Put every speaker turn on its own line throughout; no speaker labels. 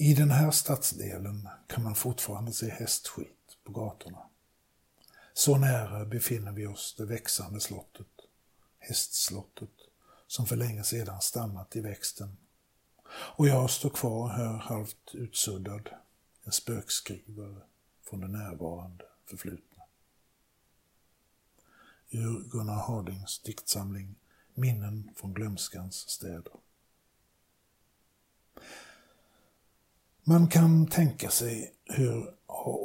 I den här stadsdelen kan man fortfarande se hästskit på gatorna. Så nära befinner vi oss det växande slottet, hästslottet, som för länge sedan stannat i växten. Och jag står kvar här halvt utsuddad, en spökskrivare från det närvarande förflutna. Ur Gunnar Hardings diktsamling Minnen från glömskans städer. Man kan tänka sig hur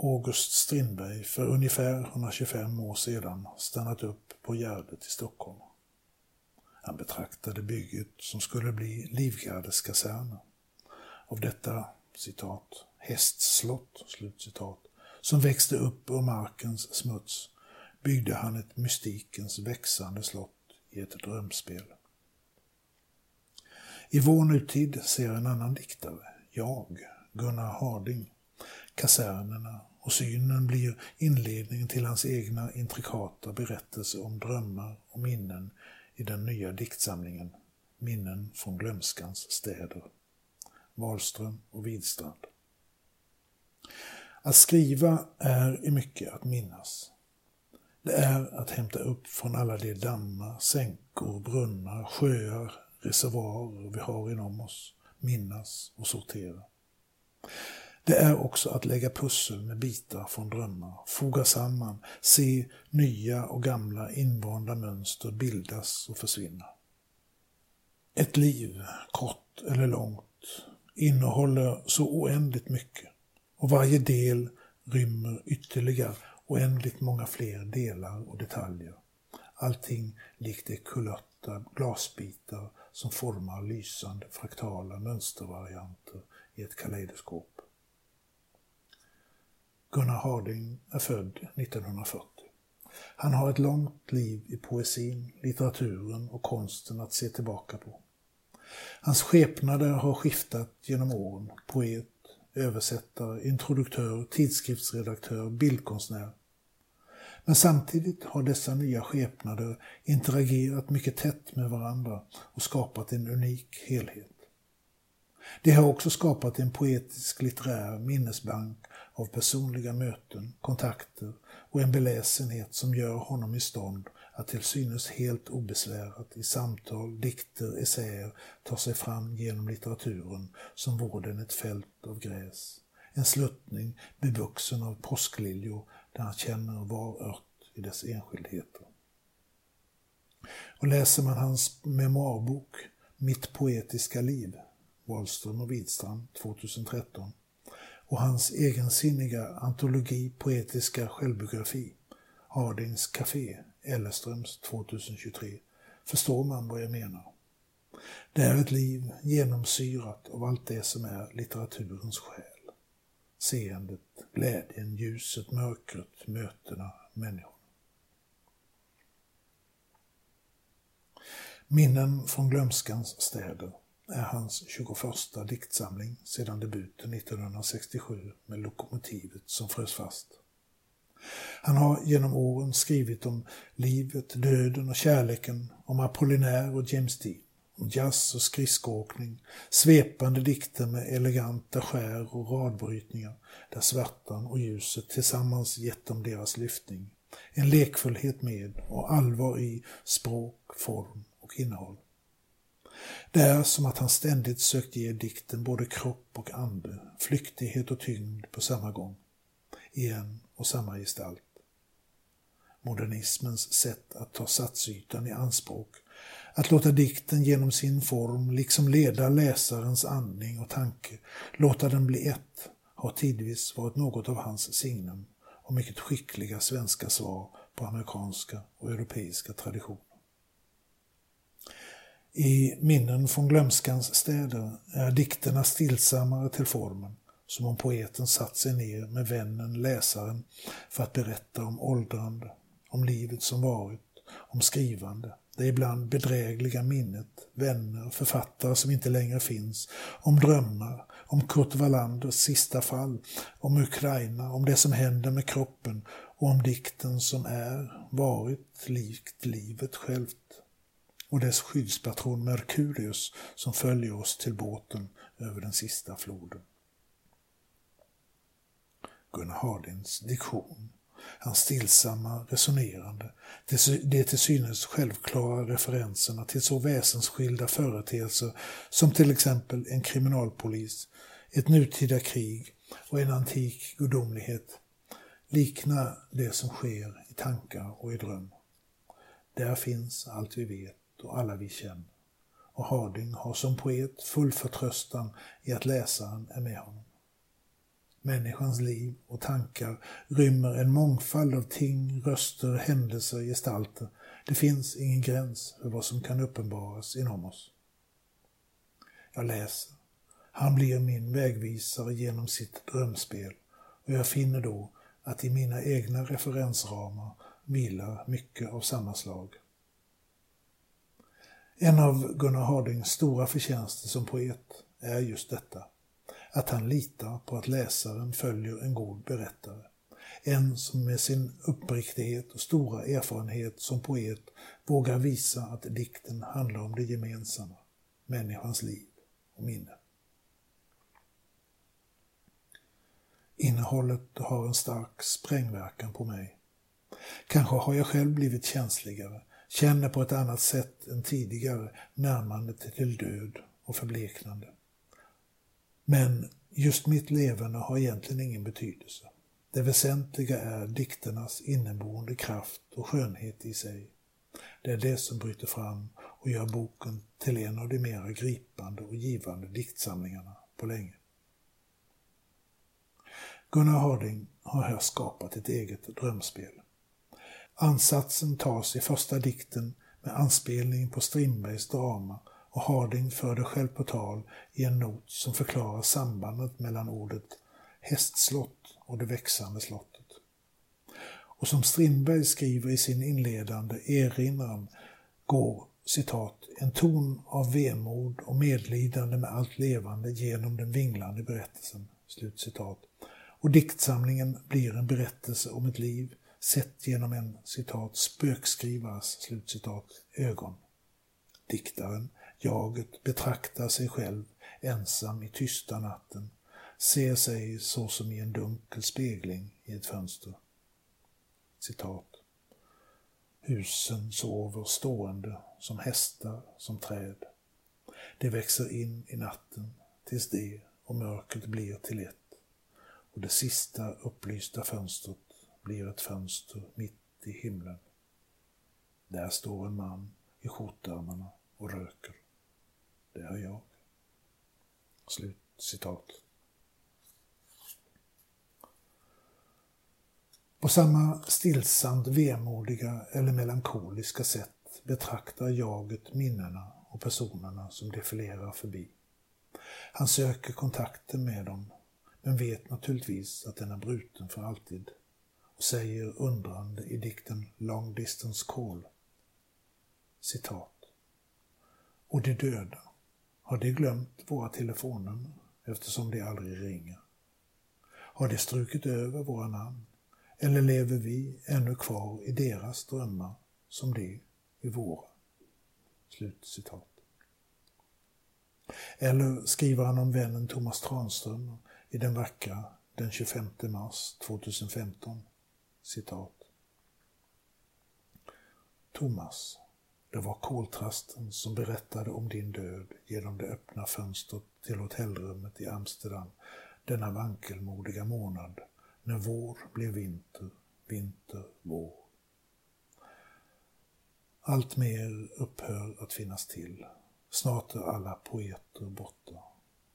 August Strindberg för ungefär 125 år sedan stannat upp på Gärdet i Stockholm. Han betraktade bygget som skulle bli livgardeskaserner. Av detta citat, hästslott, slutcitat, som växte upp ur markens smuts byggde han ett mystikens växande slott i ett drömspel. I vår nutid ser en annan diktare, jag, Gunnar Harding, kasernerna och synen blir inledningen till hans egna intrikata berättelser om drömmar och minnen i den nya diktsamlingen Minnen från glömskans städer. Wahlström och Widstrand. Att skriva är i mycket att minnas. Det är att hämta upp från alla de dammar, sänkor, brunnar, sjöar, reservoarer vi har inom oss, minnas och sortera. Det är också att lägga pussel med bitar från drömmar, foga samman, se nya och gamla invanda mönster bildas och försvinna. Ett liv, kort eller långt, innehåller så oändligt mycket och varje del rymmer ytterligare oändligt många fler delar och detaljer. Allting likt de kulörta glasbitar som formar lysande fraktala mönstervarianter i ett kaleidoskop. Gunnar Harding är född 1940. Han har ett långt liv i poesin, litteraturen och konsten att se tillbaka på. Hans skepnader har skiftat genom åren. Poet, översättare, introduktör, tidskriftsredaktör, bildkonstnär. Men samtidigt har dessa nya skepnader interagerat mycket tätt med varandra och skapat en unik helhet. Det har också skapat en poetisk litterär minnesbank av personliga möten, kontakter och en beläsenhet som gör honom i stånd att till synes helt obesvärat i samtal, dikter, essäer ta sig fram genom litteraturen som vore den ett fält av gräs. En sluttning bevuxen av påskliljor där han känner var ört i dess enskildheter. Och läser man hans memoarbok Mitt poetiska liv, Wahlström och Widstrand 2013, och hans egensinniga antologi Poetiska självbiografi, Hardings Café, Ellerströms 2023, förstår man vad jag menar. Det är ett liv genomsyrat av allt det som är litteraturens själ. Seendet, glädjen, ljuset, mörkret, mötena, människorna. Minnen från glömskans städer är hans 21 diktsamling sedan debuten 1967 med Lokomotivet som frös fast. Han har genom åren skrivit om livet, döden och kärleken, om Apollinaire och James Dean, om jazz och skridskoåkning, svepande dikter med eleganta skär och radbrytningar där svärtan och ljuset tillsammans gett dem deras lyftning. En lekfullhet med och allvar i språk, form och innehåll. Det är som att han ständigt sökt ge dikten både kropp och ande, flyktighet och tyngd på samma gång, i en och samma gestalt. Modernismens sätt att ta satsytan i anspråk, att låta dikten genom sin form liksom leda läsarens andning och tanke, låta den bli ett, har tidvis varit något av hans signum och mycket skickliga svenska svar på amerikanska och europeiska traditioner. I minnen från glömskans städer är dikterna stillsammare till formen, som om poeten satt sig ner med vännen, läsaren, för att berätta om åldrande, om livet som varit, om skrivande, det ibland bedrägliga minnet, vänner, författare som inte längre finns, om drömmar, om Kurt Wallanders sista fall, om Ukraina, om det som händer med kroppen och om dikten som är, varit, likt livet självt och dess skyddspatron Merkurius som följer oss till båten över den sista floden. Gunnar Hardins diktion. Hans stillsamma resonerande, de till synes självklara referenserna till så väsensskilda företeelser som till exempel en kriminalpolis, ett nutida krig och en antik gudomlighet liknar det som sker i tankar och i dröm. Där finns allt vi vet och alla vi känner. Och Harding har som poet full förtröstan i att läsaren är med honom. Människans liv och tankar rymmer en mångfald av ting, röster, händelser, gestalter. Det finns ingen gräns för vad som kan uppenbaras inom oss. Jag läser. Han blir min vägvisare genom sitt drömspel och jag finner då att i mina egna referensramar vilar mycket av samma slag. En av Gunnar Hardings stora förtjänster som poet är just detta, att han litar på att läsaren följer en god berättare. En som med sin uppriktighet och stora erfarenhet som poet vågar visa att dikten handlar om det gemensamma, människans liv och minne. Innehållet har en stark sprängverkan på mig. Kanske har jag själv blivit känsligare, känner på ett annat sätt än tidigare närmandet till död och förbleknande. Men just mitt levande har egentligen ingen betydelse. Det väsentliga är dikternas inneboende kraft och skönhet i sig. Det är det som bryter fram och gör boken till en av de mera gripande och givande diktsamlingarna på länge. Gunnar Harding har här skapat ett eget drömspel. Ansatsen tas i första dikten med anspelning på Strindbergs drama och Harding för det själv på tal i en not som förklarar sambandet mellan ordet hästslott och det växande slottet. Och som Strindberg skriver i sin inledande erinran går citat, en ton av vemod och medlidande med allt levande genom den vinglande berättelsen. Slut citat. Och diktsamlingen blir en berättelse om ett liv sett genom en citat spökskrivares slutcitat ögon. Diktaren, jaget, betraktar sig själv ensam i tysta natten, ser sig såsom i en dunkel spegling i ett fönster. Citat. Husen sover stående som hästar, som träd. De växer in i natten tills det och mörkret blir till ett och det sista upplysta fönstret blir ett fönster mitt i himlen. Där står en man i skjortärmarna och röker. Det är jag. Slut citat. På samma stillsamt vemodiga eller melankoliska sätt betraktar jaget minnena och personerna som defilerar förbi. Han söker kontakten med dem men vet naturligtvis att den är bruten för alltid säger undrande i dikten Long Distance Call. Citat. Och de döda, har de glömt våra telefonnummer eftersom de aldrig ringer? Har de strukit över våra namn? Eller lever vi ännu kvar i deras drömmar som de i våra? Slut citat. Eller skriver han om vännen Thomas Tranström i den vackra den 25 mars 2015. Citat. Thomas, det var koltrasten som berättade om din död genom det öppna fönstret till hotellrummet i Amsterdam denna vankelmodiga månad när vår blev vinter, vinter, vår. Allt mer upphör att finnas till. Snart är alla poeter borta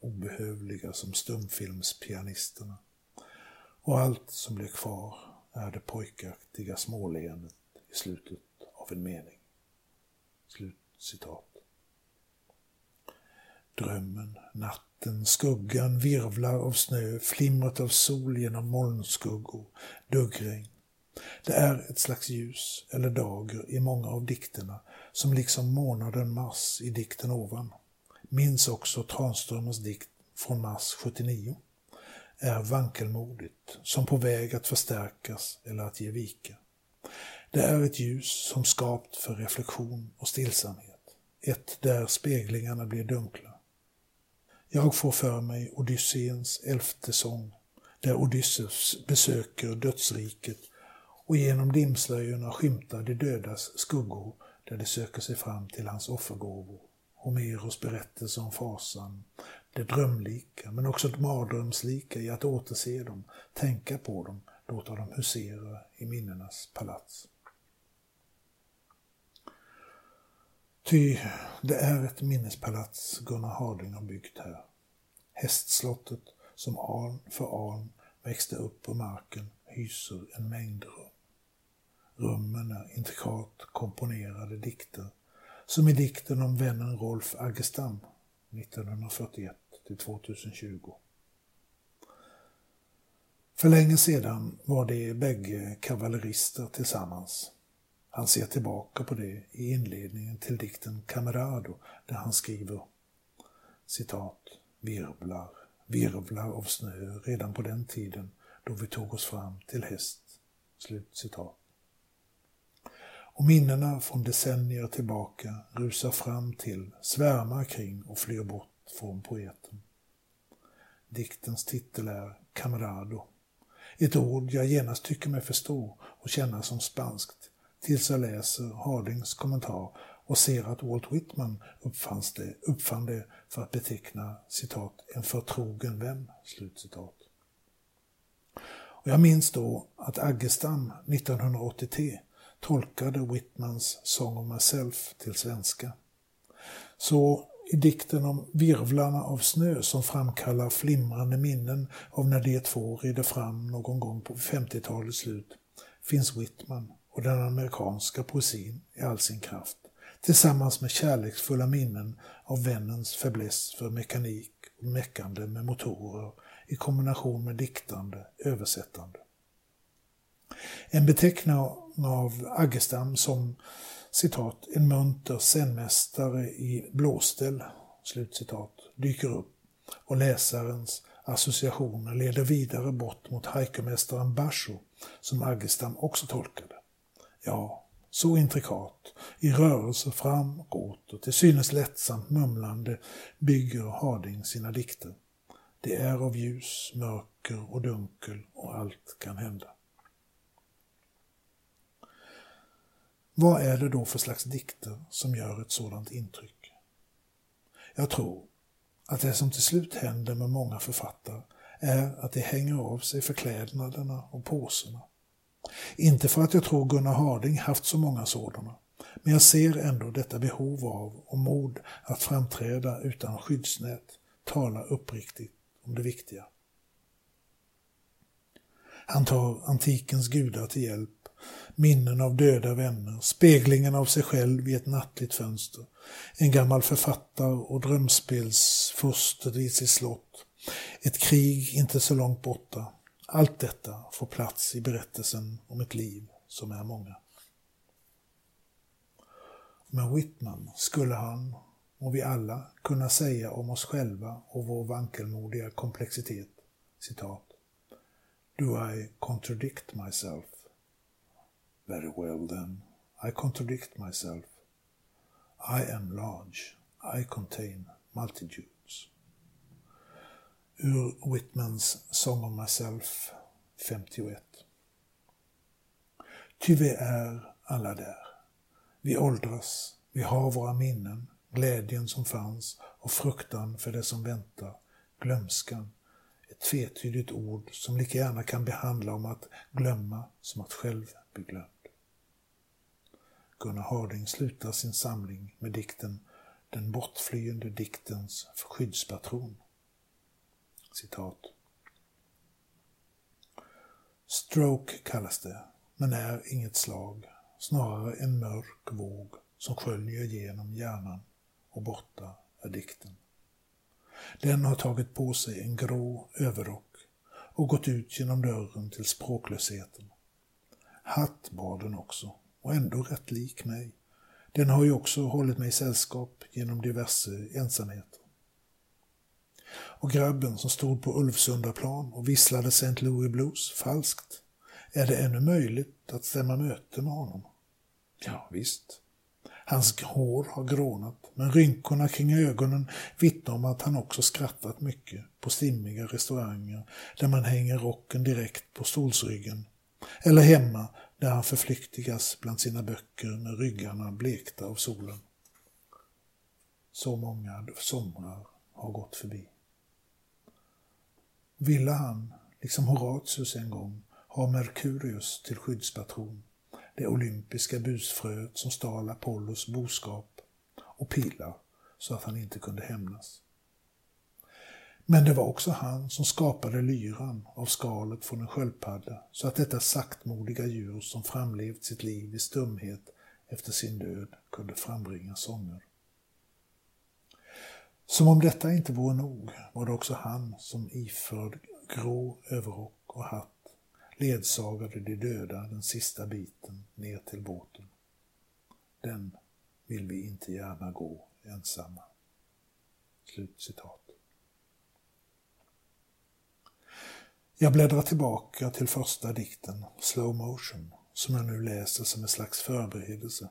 obehövliga som stumfilmspianisterna. Och allt som blir kvar är det pojkaktiga småleendet i slutet av en mening. Slut citat. Drömmen, natten, skuggan virvlar av snö, flimret av sol genom molnskuggor, duggregn. Det är ett slags ljus eller dager i många av dikterna som liksom månaden mars i dikten ovan minns också Tranströmers dikt från mars 79 är vankelmodigt, som på väg att förstärkas eller att ge vika. Det är ett ljus som skapt för reflektion och stillsamhet, ett där speglingarna blir dunkla. Jag får för mig Odysseens elfte sång, där Odysseus besöker dödsriket och genom dimslöjorna skymtar de dödas skuggor där de söker sig fram till hans offergåvor. Homeros berättelse om fasan, det drömlika men också det mardrömslika i att återse dem, tänka på dem, låta dem husera i minnenas palats. Ty det är ett minnespalats Gunnar Harding har byggt här. Hästslottet som arn för arn växte upp på marken hyser en mängd rum. Rummen är intrikat komponerade dikter, som i dikten om vännen Rolf Aggestam 1941 till 2020. För länge sedan var de bägge kavallerister tillsammans. Han ser tillbaka på det i inledningen till dikten Camerado där han skriver citat virvlar, virvlar av snö redan på den tiden då vi tog oss fram till häst. Slut citat. Och minnena från decennier tillbaka rusar fram till, svärmar kring och flyr bort från poeten. Diktens titel är Camerado. Ett ord jag genast tycker mig förstå och känna som spanskt tills jag läser Hardings kommentar och ser att Walt Whitman uppfanns det, uppfann det för att beteckna citat, en förtrogen vän. Slutcitat. Och jag minns då att Aggestam 1983 tolkade Whitmans Song of Myself till svenska. Så i dikten om virvlarna av snö som framkallar flimrande minnen av när de två rider fram någon gång på 50-talets slut finns Whitman och den amerikanska poesin i all sin kraft tillsammans med kärleksfulla minnen av vännens fäbless för mekanik och meckande med motorer i kombination med diktande, översättande. En beteckning av Aggestam som citat, en munter scenmästare i blåställ, slutcitat, dyker upp och läsarens associationer leder vidare bort mot haikumästaren Basho som Aggestam också tolkade. Ja, så intrikat, i rörelse fram och åter, till synes lättsamt mumlande bygger Harding sina dikter. Det är av ljus, mörker och dunkel och allt kan hända. Vad är det då för slags dikter som gör ett sådant intryck? Jag tror att det som till slut händer med många författare är att de hänger av sig förklädnaderna och påserna. Inte för att jag tror Gunnar Harding haft så många sådana, men jag ser ändå detta behov av och mod att framträda utan skyddsnät, tala uppriktigt om det viktiga. Han tar antikens gudar till hjälp minnen av döda vänner, speglingen av sig själv i ett nattligt fönster, en gammal författare och drömspelsfurste i sitt slott, ett krig inte så långt borta. Allt detta får plats i berättelsen om ett liv som är många. Men Whitman skulle han, och vi alla, kunna säga om oss själva och vår vankelmodiga komplexitet, citat, Do I contradict myself? Very well then, I contradict myself. I am large. I contain multitudes. Ur Whitmans Song of Myself 51. Ty vi är alla där. Vi åldras, vi har våra minnen, glädjen som fanns och fruktan för det som väntar, glömskan, ett tvetydigt ord som lika gärna kan behandla om att glömma som att själv bli glömd. Gunnar Harding slutar sin samling med dikten Den bortflyende diktens skyddspatron. Citat. Stroke kallas det, men är inget slag, snarare en mörk våg som sköljer genom hjärnan och borta är dikten. Den har tagit på sig en grå överrock och gått ut genom dörren till språklösheten. Hatt bar den också och ändå rätt lik mig. Den har ju också hållit mig sällskap genom diverse ensamheter. Och grabben som stod på Ulvsundaplan och visslade St. Louis Blues falskt, är det ännu möjligt att stämma möte med honom? Ja, visst. Hans hår har grånat, men rynkorna kring ögonen vittnar om att han också skrattat mycket på stimmiga restauranger där man hänger rocken direkt på stolsryggen. Eller hemma där han förflyktigas bland sina böcker med ryggarna blekta av solen. Så många somrar har gått förbi. Ville han, liksom Horatius en gång, ha Merkurius till skyddspatron, det olympiska busfröet som stal Apollos boskap och pilar så att han inte kunde hämnas. Men det var också han som skapade lyran av skalet från en sköldpadda så att detta saktmodiga djur som framlevt sitt liv i stumhet efter sin död kunde frambringa sånger. Som om detta inte vore nog var det också han som iförd grå överrock och hatt ledsagade de döda den sista biten ner till båten. Den vill vi inte gärna gå ensamma. Slut citat. Jag bläddrar tillbaka till första dikten, Slow Motion, som jag nu läser som en slags förberedelse.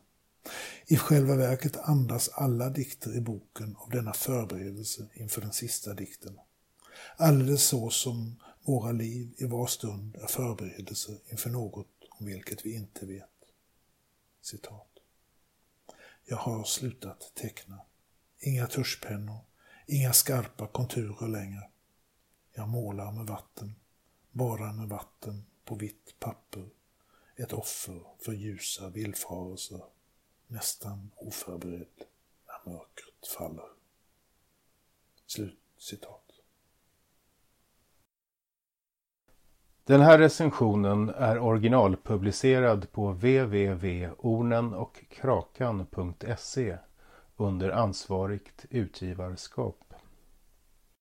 I själva verket andas alla dikter i boken av denna förberedelse inför den sista dikten. Alldeles så som våra liv i var stund är förberedelser inför något om vilket vi inte vet. Citat. Jag har slutat teckna. Inga tuschpennor, inga skarpa konturer längre. Jag målar med vatten, bara med vatten på vitt papper. Ett offer för ljusa villfarelser, nästan oförberedd när mörkret faller. Slut citat.
Den här recensionen är originalpublicerad på www.ornenochkrakan.se under ansvarigt utgivarskap.